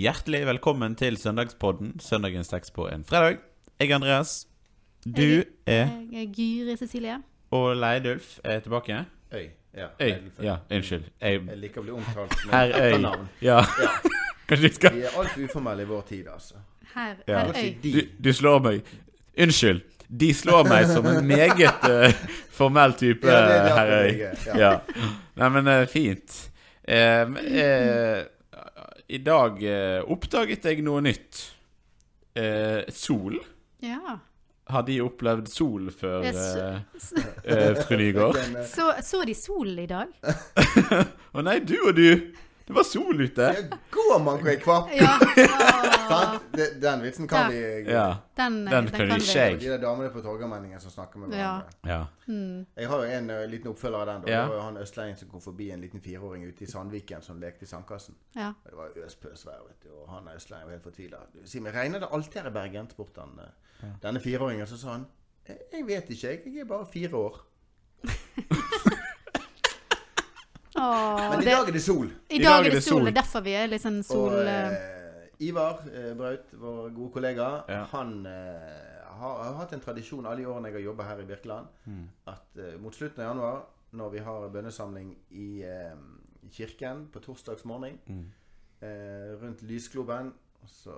Hjertelig velkommen til Søndagspodden, søndagens tekst på en fredag. Jeg er Andreas. Du Jeg- er Jeg er Gyri Cecilie. Og Leidulf er tilbake. Øy. Ja. Øy. Ja, unnskyld. Jeg, Jeg liker å bli omtalt med herr Øy. etternavn. Ja. Kanskje du skal Vi er altfor uformelle i vår tid, altså. Her, Ja. her Øy. du, du slår meg. Unnskyld. De slår meg som en meget uh, formell type, Ja, er herr Øy. Ja. ja. Nei, men eh, fint. Eh, eh, I dag eh, oppdaget jeg noe nytt. Eh, sol. Ja. Har de opplevd sol før, eh, eh, fru Nygård? Så, så de solen i dag? Å nei, du og du! Det var sol ute. Går man på jeg kvapp? Ja. Sant? Det- Den vitsen kan de vi Ja. Den, Den kan vi. ikke. De der damene på Torgallmenningen som snakker med Ja. hverandre. ja. Mm. Jeg har jo en eh, liten oppfølger av den. Da. Ja. Det var jo han østlendingen som kom forbi en liten fireåring ute i Sandviken som lekte i sandkassen. Ja. Og Det var øspøsvær, vet du. Og han er østlending var helt fortvila. Si meg, regner det alltid her i Bergen? spurte han eh, denne fireåringen. Så sa han «Jeg- jeg vet ikke, jeg. Jeg er bare fire år. Åh, Men i det, dag er det sol. I dag er det sol. Det er derfor vi er litt sånn sol... Og eh, eh, Ivar eh, Braut, vår gode kollega, Ja. han eh, har, har hatt en tradisjon alle de årene jeg har jobba her i Birkeland, Mm. at eh, mot slutten av januar, når vi har bønnesamling i, eh, kirken på torsdags morgen, Mm. eh, rundt lysgloben, så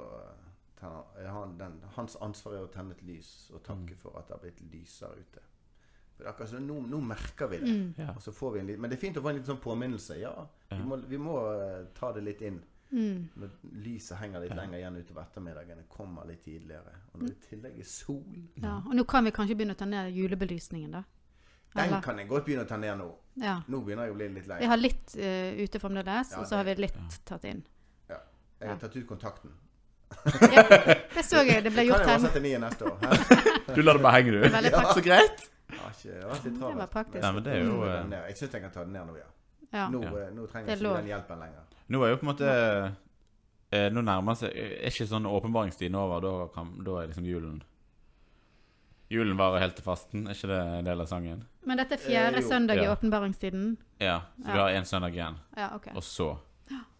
tar han, han, den, hans ansvar er å tenne et lys og Mm. takke for at det har blitt lysere ute. Akkurat som nå, nå merker vi det. mm. Ja. Og så får vi en men det er fint å få en liten sånn påminnelse. Ja, vi må, vi må eh, ta det litt inn. Mm. Når lyset henger litt lenger igjen utover ettermiddagen, det kommer litt tidligere. Og når det i tillegg er sol Ja. Og nå kan vi kanskje begynne å ta ned julebelysningen, da. Den Eller? kan jeg godt begynne å ta ned nå. Ja. Nå begynner jeg å bli litt lei. Vi har litt uh, ute fremdeles, Ja, og så har vi litt tatt inn. Jeg har tatt ut kontakten. Ja, det så jeg. Det ble Kan gjort jeg bare sette ni neste år? Hæ? Du lar det bare henge, du. Veldig Ja. Så greit. Ikke- Det vært litt Det var praktisk. Nei, men det er jo Nå eh. Jeg syns jeg kan ta den ned nå, ja. Ja. Nå, Ja. eh, nå trenger Det er jeg lov. ikke den hjelpen lenger. Nå er jo på en måte eh, Nå nærmer seg Er ikke sånn åpenbaringstiden over? Da, kan, da er liksom julen Julen varer helt til fasten. Er ikke det en del av sangen? Men dette er fjerde Eh, jo. søndag i Ja. åpenbaringstiden. Ja. Så Ja. du har én søndag igjen. Ja, ok. Og så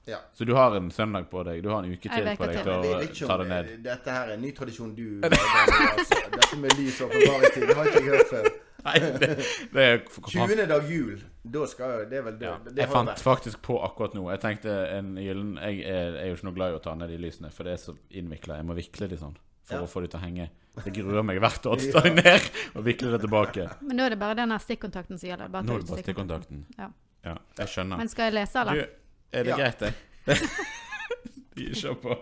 Ja. Så du har en søndag på deg. Du har en uke til veke på deg til. til Jeg vet å ikke ta det ned. eh, dette her er en ny tradisjon du lager altså. Dette med lys og åpenbaringstid, det har ikke jeg hørt før. Nei, det, det er 20. dag jul, da skal jo Det er vel det, ja. det Jeg fant vært. faktisk på akkurat nå Jeg tenkte en gyllen Jeg er, er jo ikke noe glad i å ta ned de lysene, for det er så innvikla. Jeg må vikle de sånn for Ja. å få de til å henge. Det gruer meg hvert år å ta ned og vikle det tilbake. Men nå er det bare den stikkontakten som gjelder. Bare Nå er det bare stikkontakten. Ja. Ja, jeg skjønner. Men skal jeg lese, eller? Du, er det Ja. greit, det? Vi kjør på.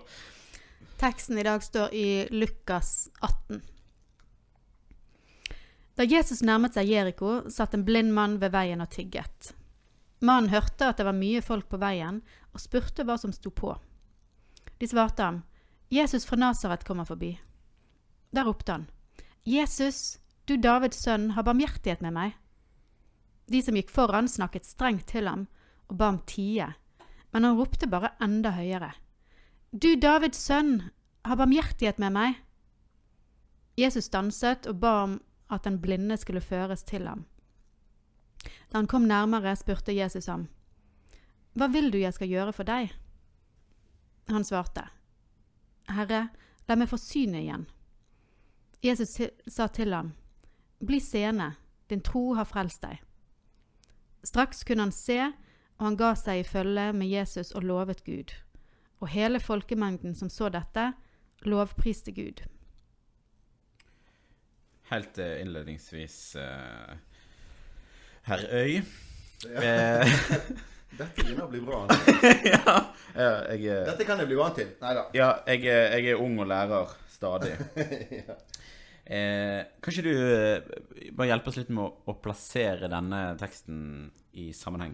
Teksten i dag står i Lukas 18. Da Jesus nærmet seg Jeriko, satt en blind mann ved veien og tigget. Mannen hørte at det var mye folk på veien, og spurte hva som sto på. De svarte ham, Jesus fra Nasaret kommer forbi. Da ropte han, Jesus, du Davids sønn, har barmhjertighet med meg. De som gikk foran, snakket strengt til ham og ba om tie, men han ropte bare enda høyere. Du Davids sønn, ha barmhjertighet med meg. Jesus stanset og ba om at den blinde skulle føres til ham. Da han kom nærmere, spurte Jesus ham, Hva vil du jeg skal gjøre for deg? Han svarte, Herre, la meg få synet igjen. Jesus sa til ham, Bli seende, din tro har frelst deg. Straks kunne han se, og han ga seg i følge med Jesus og lovet Gud. Og hele folkemengden som så dette, lovpriste Gud. Helt eh, innledningsvis uh, Herr Øy. Ja. Eh, Dette begynner å bli bra. ja, ja, jeg, Dette kan jeg bli vant til. Nei da. ja jeg, jeg er ung og lærer stadig. Eh, kan ikke du bare hjelpe oss litt med å, å plassere denne teksten i sammenheng?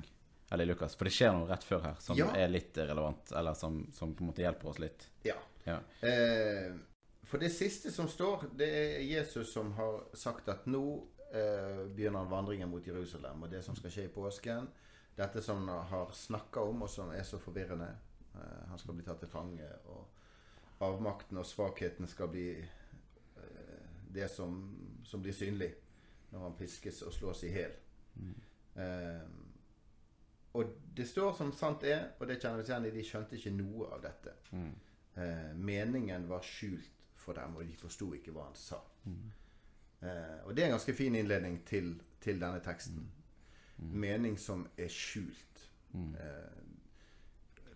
Eller Lukas? For det skjer noe rett før her som Ja. er litt relevant, eller som, som på en måte hjelper oss litt. Ja. Ja. Eh, for det siste som står, det er Jesus som har sagt at nå eh, begynner han vandringen mot Jerusalem, og det som skal skje i påsken. Dette som han har snakka om, og som er så forvirrende. Eh, han skal bli tatt til fange, og avmakten og svakheten skal bli eh, det som, som blir synlig når han piskes og slås i hjel. Eh, og det står som sant er, og det kjenner vi igjen i, de skjønte ikke noe av dette. Mm. Eh, meningen var skjult for dem, og de forsto ikke hva han sa. Eh, og det er en ganske fin innledning til, til denne teksten. Mening som er skjult. Eh,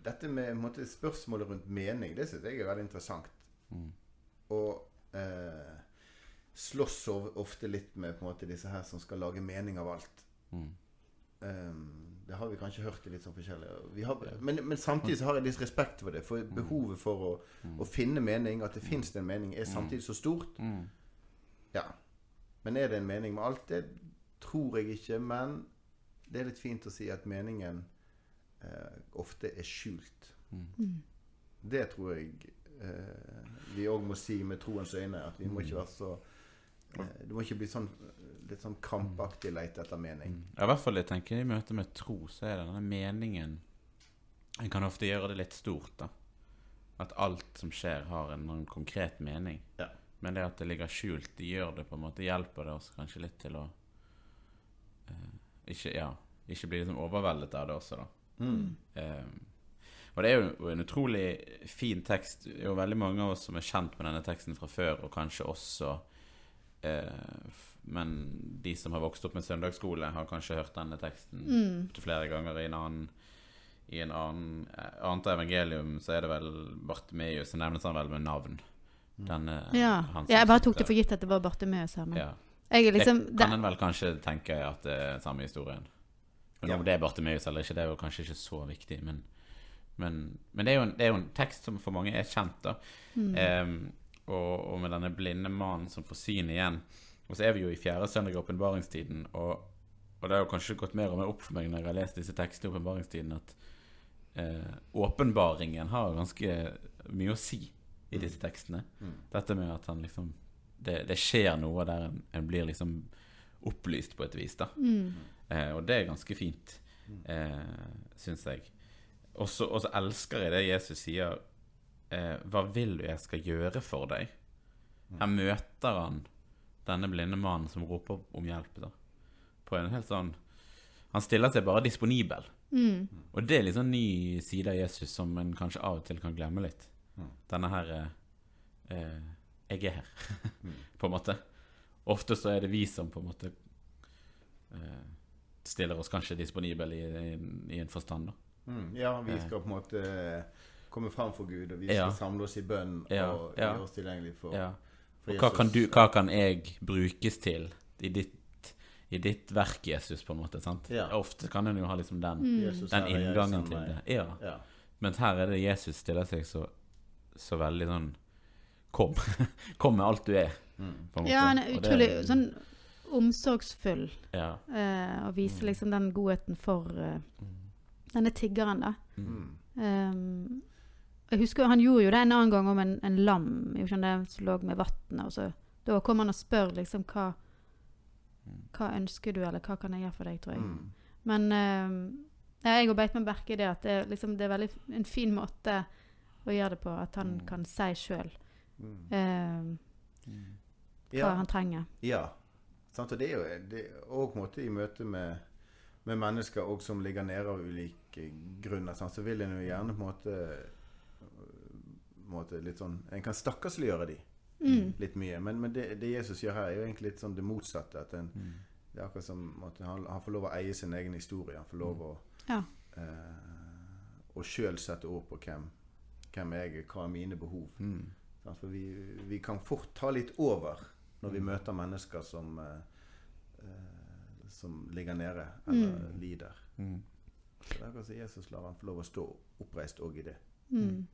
dette med måte, spørsmålet rundt mening, det synes jeg er veldig interessant. Og eh, slåss ofte litt med måte disse her som skal lage mening av alt. Mm. Um, det har vi kanskje hørt i litt sånn forskjellig. Men, men samtidig så har jeg litt respekt for det. For behovet for å, å finne mening, at det fins en mening, er samtidig så stort. Mm. Ja. Men er det en mening med alt? Det tror jeg ikke. Men det er litt fint å si at meningen eh, ofte er skjult. Det tror jeg eh, vi òg må si med troens øyne. At vi må ikke være så eh, Det må ikke bli sånn litt sånn krampaktig lete etter mening. Ja, I hvert fall jeg tenker i møte med tro, så er det denne meningen En kan ofte gjøre det litt stort, da. At alt som skjer, har en, noen konkret mening. Ja. Men det at det ligger skjult, det gjør det på en måte hjelper det oss kanskje litt til å eh, ikke, ja, ikke bli liksom overveldet av det også, da. Mm. Eh, og det er jo en utrolig fin tekst. Det er jo veldig mange av oss som er kjent med denne teksten fra før, og kanskje også eh, Men de som har vokst opp med søndagsskole, har kanskje hørt denne teksten Mm. flere ganger i en annen I en annen, eh, annet evangelium så er det vel Bartimeus, så nevnes han vel med navn. Denne, Ja. ja, jeg bare tok det for gitt at det var Bartimeus her. Men ja. jeg er liksom det kan en vel kanskje tenke at det er samme historien. Men Ja. om det er Bartimeus eller ikke, det er jo kanskje ikke så viktig. Men, men, men det, er jo en, det er jo en tekst som for mange er kjent, da. Mm. Em, og, og med denne blinde mannen som får syn igjen. Og så er vi jo i fjerde søndag i åpenbaringstiden, og, og det har jo kanskje gått mer og mer opp for meg når jeg har lest disse tekstene i åpenbaringstiden, at eh, åpenbaringen har ganske mye å si i disse tekstene. Mm. Dette med at han liksom Det, det skjer noe der en, en blir liksom opplyst på et vis, da. mm. Eh, og det er ganske fint, eh, syns jeg. Og så og så elsker jeg det Jesus sier eh, Hva vil du jeg skal gjøre for deg? Her møter han denne blinde mannen som roper om hjelp. da På en helt sånn Han stiller seg bare disponibel. Mm. Og det er litt sånn ny side av Jesus som en kanskje av og til kan glemme litt. Denne her eh, eh, Jeg er her, på en måte. Ofte så er det vi som på en måte eh, stiller oss kanskje disponibel i, i, i en forstand, da. Mm. Ja, vi skal på en måte komme fram for Gud, og vi skal Ja. samle oss i bønn og ja. gjøre oss tilgjengelig for, Ja. for Og hva kan, du, hva kan jeg brukes til i ditt, i ditt verk, Jesus, på en måte? sant? Ja. Ofte kan en jo ha liksom den, Mm. Den inngangen til det. Ja. Ja. Mens her er det Jesus stiller seg så, så veldig sånn Kom. Kom med alt du er, Mm. på en måte. Ja, han er utrolig er, sånn omsorgsfull Ja. eh, og Mm. viser liksom den godheten for eh, denne tiggeren, da. Mm. Um, jeg husker Han gjorde jo det en annen gang om en, en lam som lå med vannet. og så- Da kom han og spør liksom hva Hva ønsker du, eller hva kan jeg gjøre for deg, tror jeg. Mm. Men uh, jeg har beit meg merke i det at det, liksom, det er veldig en fin måte å gjøre det på. At han Mm. kan si sjøl Mm. hva Ja. han trenger. Ja. Sant? Og det er jo det er også måte i møte med, med mennesker som ligger nede av ulike grunner, sant? så vil en jo gjerne på en måte, en måte litt sånn En kan stakkarsliggjøre de Mm. litt mye. Men, men det, det Jesus gjør her, er jo egentlig litt sånn det motsatte. At en, Mm. det er akkurat som at han, han får lov å eie sin egen historie. Han får lov å Ja. eh, Og sjøl sette ord på hvem, hvem jeg er, hva er mine behov. Mm. For vi, vi kan fort ta litt over når vi Mm. møter mennesker som eh, eh, som ligger nede eller Mm. lider. Mm. Så det er akkurat som Jesus lar han få lov å stå oppreist òg i det. Mm.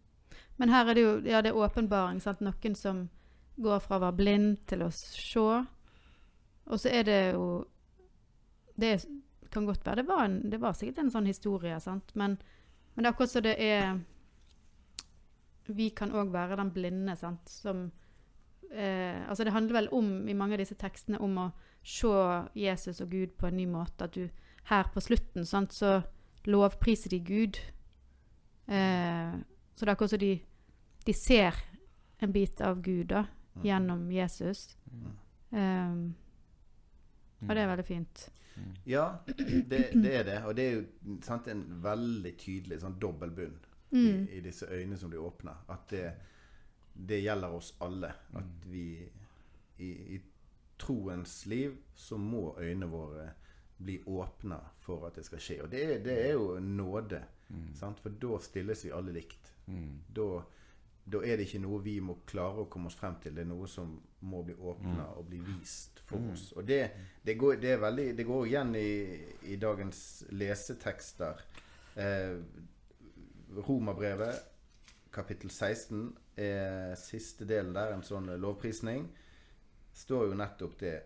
Men her er det jo ja, det er åpenbaring. Sant? Noen som går fra å være blind til å se. Og så er det jo Det kan godt være det var, en, det var sikkert en sånn historie, sant? Men, men det er akkurat så det er Vi kan òg være den blinde, sant, som eh, Altså, det handler vel om, i mange av disse tekstene, om å se Jesus og Gud på en ny måte. At du her på slutten, sant, så lovpriser de Gud. Eh, så det er akkurat som de, de ser en bit av Gud da, Mm. gjennom Jesus. Mm. Um, og det er veldig fint. Ja, det, det er det. Og det er jo sant, en veldig tydelig sånn dobbel bunn Mm. i, i disse øynene som blir åpna. At det, det gjelder oss alle. At vi i, i troens liv så må øynene våre bli åpna for at det skal skje. Og det, det er jo nåde. Sant? For da stilles vi alle likt. Mm. Da, da er det ikke noe vi må klare å komme oss frem til. Det er noe som må bli åpna og bli vist for oss. Og det, det, går, det, veldig, går igjen i, i dagens lesetekster. Eh, Romerbrevet, kapittel 16, er siste delen der, en sånn lovprisning, står jo nettopp det.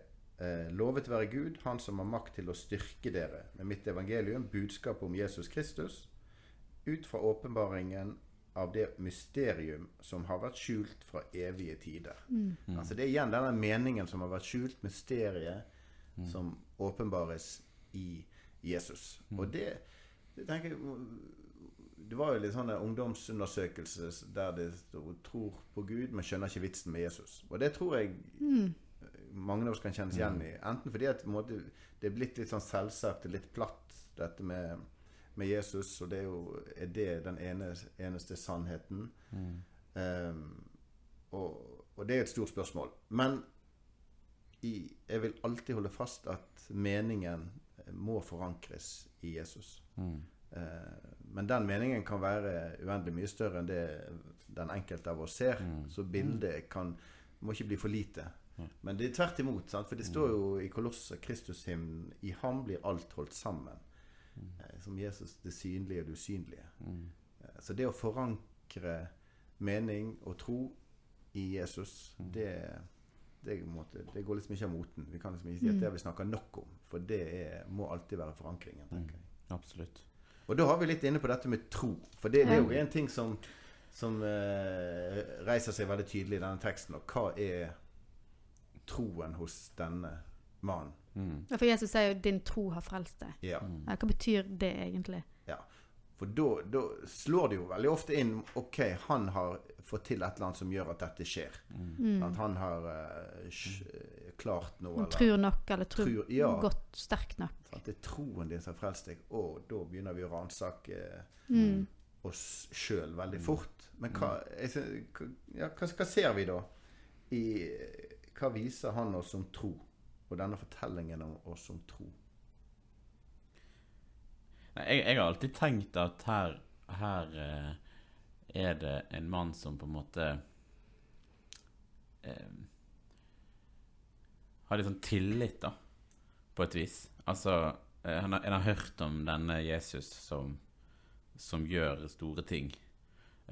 Eh, lovet være Gud, Han som har makt til å styrke dere med mitt evangelium, budskapet om Jesus Kristus, ut fra åpenbaringen av det mysterium som har vært skjult fra evige tider. Altså Det er igjen denne meningen som har vært skjult, mysteriet som åpenbares i Jesus. Og det, det tenker jeg Det var jo litt sånn en ungdomsundersøkelse der de 'tror på Gud, men skjønner ikke vitsen med Jesus'. Og det tror jeg mange av oss kan kjennes igjen i. Enten fordi at en måte, det er blitt litt sånn selvsagt, litt platt, dette med, med Jesus, og det er jo er det den ene, eneste sannheten. Ehm, og, og det er et stort spørsmål. Men i, jeg vil alltid holde fast at meningen må forankres i Jesus. Eh, men den meningen kan være uendelig mye større enn det den enkelte av oss ser. Så bildet kan, må ikke bli for lite. Men det er tvert imot. Sant? For det står jo i Kolosser Kristushymnen I ham blir alt holdt sammen. Eh, Som Jesus det synlige og det usynlige. Eh, Så det å forankre mening og tro i Jesus, det, det, er måte, det går liksom ikke av moten. Vi kan liksom ikke si at det har vi snakka nok om. For det er, må alltid være forankringen, tenker jeg. Absolutt. Og da har vi litt inne på dette med tro. For det, det er jo en ting som, som eh, reiser seg veldig tydelig i denne teksten. Og hva er troen hos denne mannen? Mm. For Jesus sier jo 'din tro har frelst deg'. Ja. Ja, hva betyr det egentlig? ja. For da, da slår det jo veldig ofte inn OK, han har fått til et eller annet som gjør at dette skjer. At han har uh, klart noe. Eller- tror nok, eller tror, Tror- ja. godt sterkt nok. At Det er troen din som har frelst deg. Og da begynner vi å ransake Mm. oss sjøl veldig fort. Men hva, jeg, ja, hva, hva ser vi da? I, hva viser han oss som tro? Og denne fortellingen om oss som tro? Nei, Jeg, jeg har alltid tenkt at her, her eh, er det en mann som på en måte eh, Har litt sånn tillit, da, på et vis. Altså, eh, han har, en har hørt om denne Jesus som, som gjør store ting.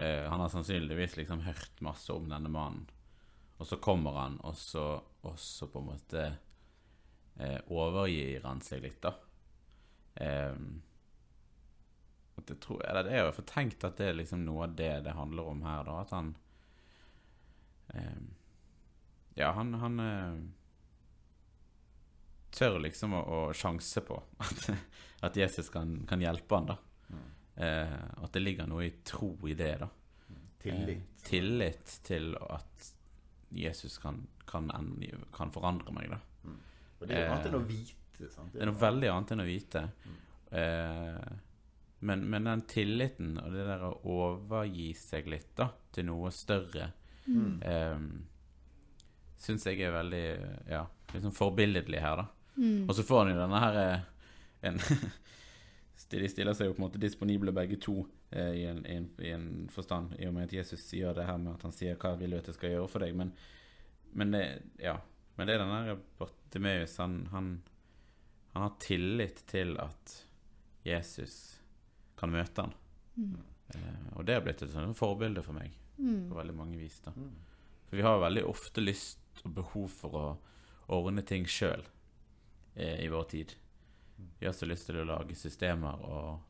Eh, han har sannsynligvis liksom hørt masse om denne mannen. Og så kommer han, og så, og så på en måte eh, overgir han seg litt, da. Eh, det tror, eller det er jo fortenkt tenkt at det er liksom noe av det det handler om her, da. At han eh, Ja, han, han eh, tør liksom å, å sjanse på at, at Jesus kan, kan hjelpe han, da. Eh, at det ligger noe i tro i det, da. Tillit. Eh, tillit til at Jesus kan, kan, kan forandre meg, da. Og det er jo eh, annet enn å vite. Sant? Det er noe veldig annet enn å vite. Eh, men, men den tilliten og det der å overgi seg litt da, til noe større, Mm. eh, syns jeg er veldig ja, liksom forbilledlig her, da. Mm. Og så får han jo denne her eh, en, De stiller seg jo på en måte disponible begge to eh, i, en, i, en, i en forstand, i og med at Jesus sier det her med at han sier 'Hva vil du at jeg skal gjøre for deg?' Men, men det Ja. Men det er den der Bartimeus, han, han, han har tillit til at Jesus kan møte han. Eh, og det har blitt et sånt forbilde for meg Mm. på veldig mange vis. da For vi har veldig ofte lyst og behov for å ordne ting sjøl eh, i vår tid. Vi har så lyst til å lage systemer og,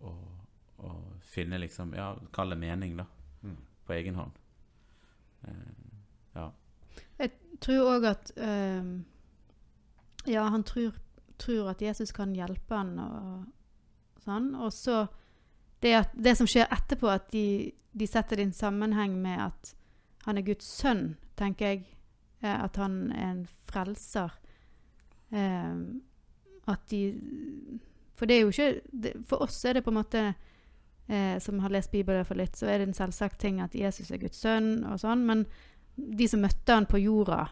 og, og finne liksom Ja, kall det mening, da. Mm. På egen hånd. Eh, ja. Tror òg at ehm, Ja, han tror, tror at Jesus kan hjelpe han og sånn. Og så det, at, det som skjer etterpå, at de, de setter det i en sammenheng med at han er Guds sønn, tenker jeg. Eh, At han er en frelser. Ehm, at de For det er jo ikke det, For oss er det på en måte eh, Som har lest Bibelen for litt, så er det en selvsagt ting at Jesus er Guds sønn og sånn. Men de som møtte han på jorda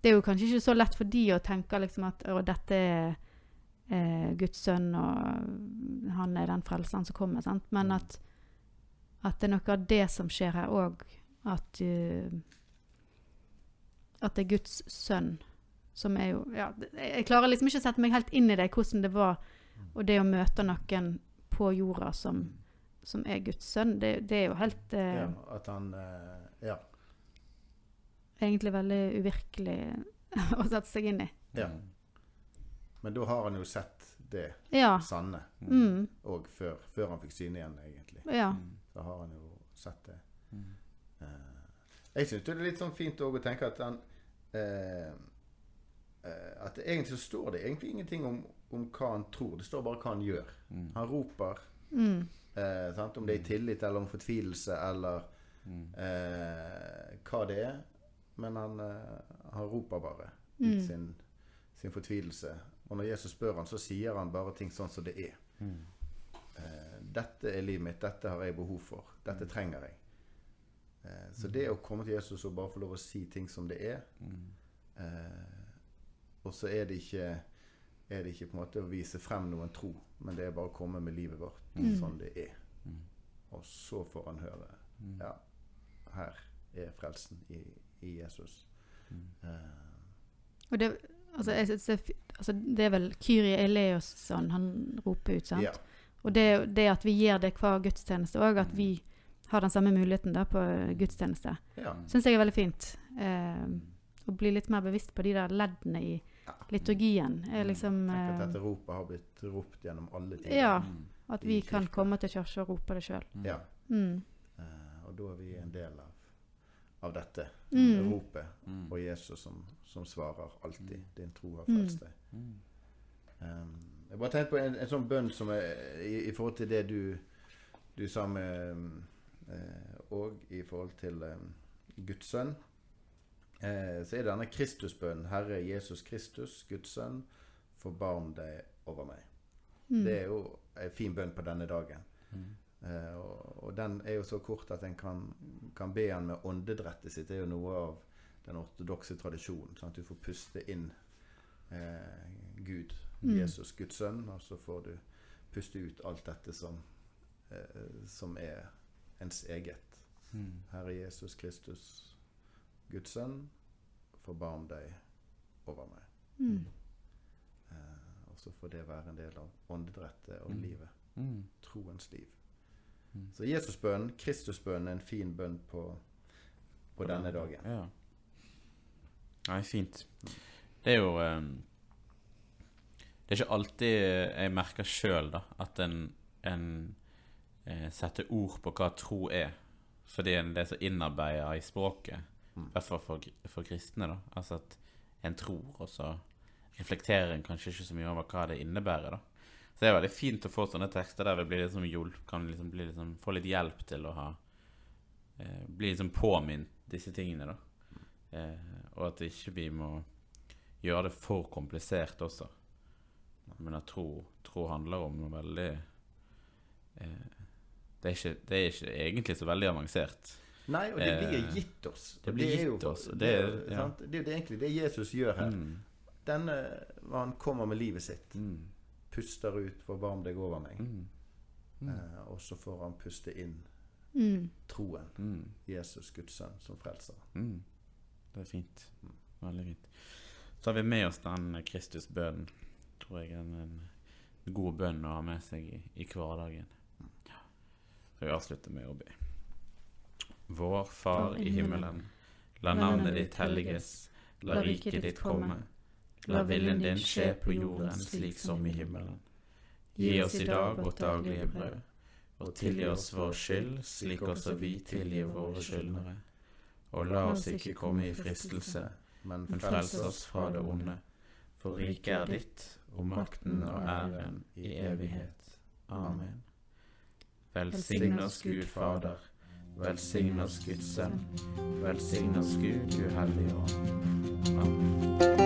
Det er jo kanskje ikke så lett for de å tenke liksom at å, dette er eh, Guds sønn, og han er den frelseren som kommer. Sant? Men at, at det er noe av det som skjer her òg. At, uh, at det er Guds sønn som er jo ja, Jeg klarer liksom ikke å sette meg helt inn i det, hvordan det var. Og det å møte noen på jorda som, som er Guds sønn, det, det er jo helt uh, Ja, at han uh, Ja. Egentlig veldig uvirkelig å sette seg inn i. Ja. Men da har han jo sett det Ja. sanne Mm. òg før, før han fikk syne igjen, egentlig. Ja. Så har han jo sett det. Mm. Eh, jeg syns det er litt sånn fint òg å tenke at han eh, eh, At det egentlig så står det egentlig ingenting om, om hva han tror. Det står bare hva han gjør. Mm. Han roper. Mm. Eh, sant? Om det er i tillit eller om fortvilelse eller Mm. eh, hva det er. Men han, eh, han roper bare Mm. sin, sin fortvilelse. Og når Jesus spør han, så sier han bare ting sånn som det er. Mm. Eh, dette er livet mitt. Dette har jeg behov for. Dette trenger jeg. Eh, så det å komme til Jesus og bare få lov å si ting som det er Mm. eh, Og så er det ikke er det ikke på en måte å vise frem noen tro, men det er bare å komme med livet vårt Mm. sånn det er. Mm. Og så får han høre Mm. Ja, her er frelsen i, i Jesus. Mm. Uh, Og det, altså, jeg det, altså, det er vel Kyrie Eleosson han roper ut, sant? ja. Og det, det at vi gjør det hver gudstjeneste òg, at vi har den samme muligheten da på gudstjeneste, ja. syns jeg er veldig fint. Uh, å bli litt mer bevisst på de der leddene i Ja. liturgien. Er liksom Tenk at eh, dette ropet har blitt ropt gjennom alle tider. Ja. Mm. At vi kan komme til kirka og rope det sjøl. Ja. Mm. Uh, og da er vi en del av, av dette Mm. ropet. Mm. Og Jesus som, som svarer alltid. Din tro har Mm. frelst deg. Mm. Um, jeg bare tenkte på en, en sånn bønn som er i, i forhold til det du, du sa med um, eh, Og i forhold til um, Guds sønn. Eh, så er det denne Kristusbønnen. Herre Jesus Kristus, Guds sønn, forbarm deg over meg. Mm. Det er jo en fin bønn på denne dagen. Mm. Eh, og, og den er jo så kort at en kan, kan be han med åndedrettet sitt. Det er jo noe av den ortodokse tradisjonen. Sånn at du får puste inn eh, Gud, Mm. Jesus, Guds sønn, og så får du puste ut alt dette som, eh, som er ens eget. Mm. Herre Jesus Kristus, Guds sønn, forbarm deg over meg. Mm. Eh, og så får det være en del av åndedrettet og Mm. livet. Mm. Troens liv. Mm. Så Jesusbønnen, Kristusbønnen, er en fin bønn på, på denne dagen. Ja. Nei, fint. Det er jo um, Det er ikke alltid jeg merker sjøl at en, en eh, setter ord på hva tro er. Fordi en- det er så innarbeida i språket. Mm. I hvert fall for, for kristne. da Altså at en tror, og så reflekterer en kanskje ikke så mye over hva det innebærer. da Så det er veldig fint å få sånne tekster der vi blir liksom hjulp, kan liksom bli liksom, få litt hjelp til å ha eh, Bli liksom påminnet disse tingene, da. Eh, og at ikke vi må gjøre det for komplisert også. Men at tro, tro handler om noe veldig eh, det, er ikke, det er ikke egentlig så veldig avansert. Nei, og det blir Eh, gitt oss. det blir blir gitt jo- oss, Det, er det- jo, ja. sant? det er det egentlig det Jesus gjør her. Mm. Denne, han kommer med livet sitt. Mm. Puster ut, forbarm deg over meg. Mm. Mm. Eh, og så får han puste inn Mm. troen. Mm. Jesus, Guds sønn, som frelser. Mm. Det er fint. Veldig fint. Så har vi med oss den Kristusbønnen. Tror jeg er en, en god bønn å ha med seg i, i hverdagen. Ja. Så vi avslutter med å be. Vår Far i himmelen. La navnet ditt helliges. La riket ditt komme. La viljen din skje på jorden slik som i himmelen. Gi oss i dag vårt daglige brød. Og tilgi oss vår skyld, slik også vi tilgir våre skyldnere. Og la oss ikke komme i fristelse, men frels oss fra det onde. For riket er ditt, og makten og æren i evighet. Amen. Velsign oss Gud Fader. Velsign oss Guds Sønn. Velsign oss Gud, du hellige ånd. Amen.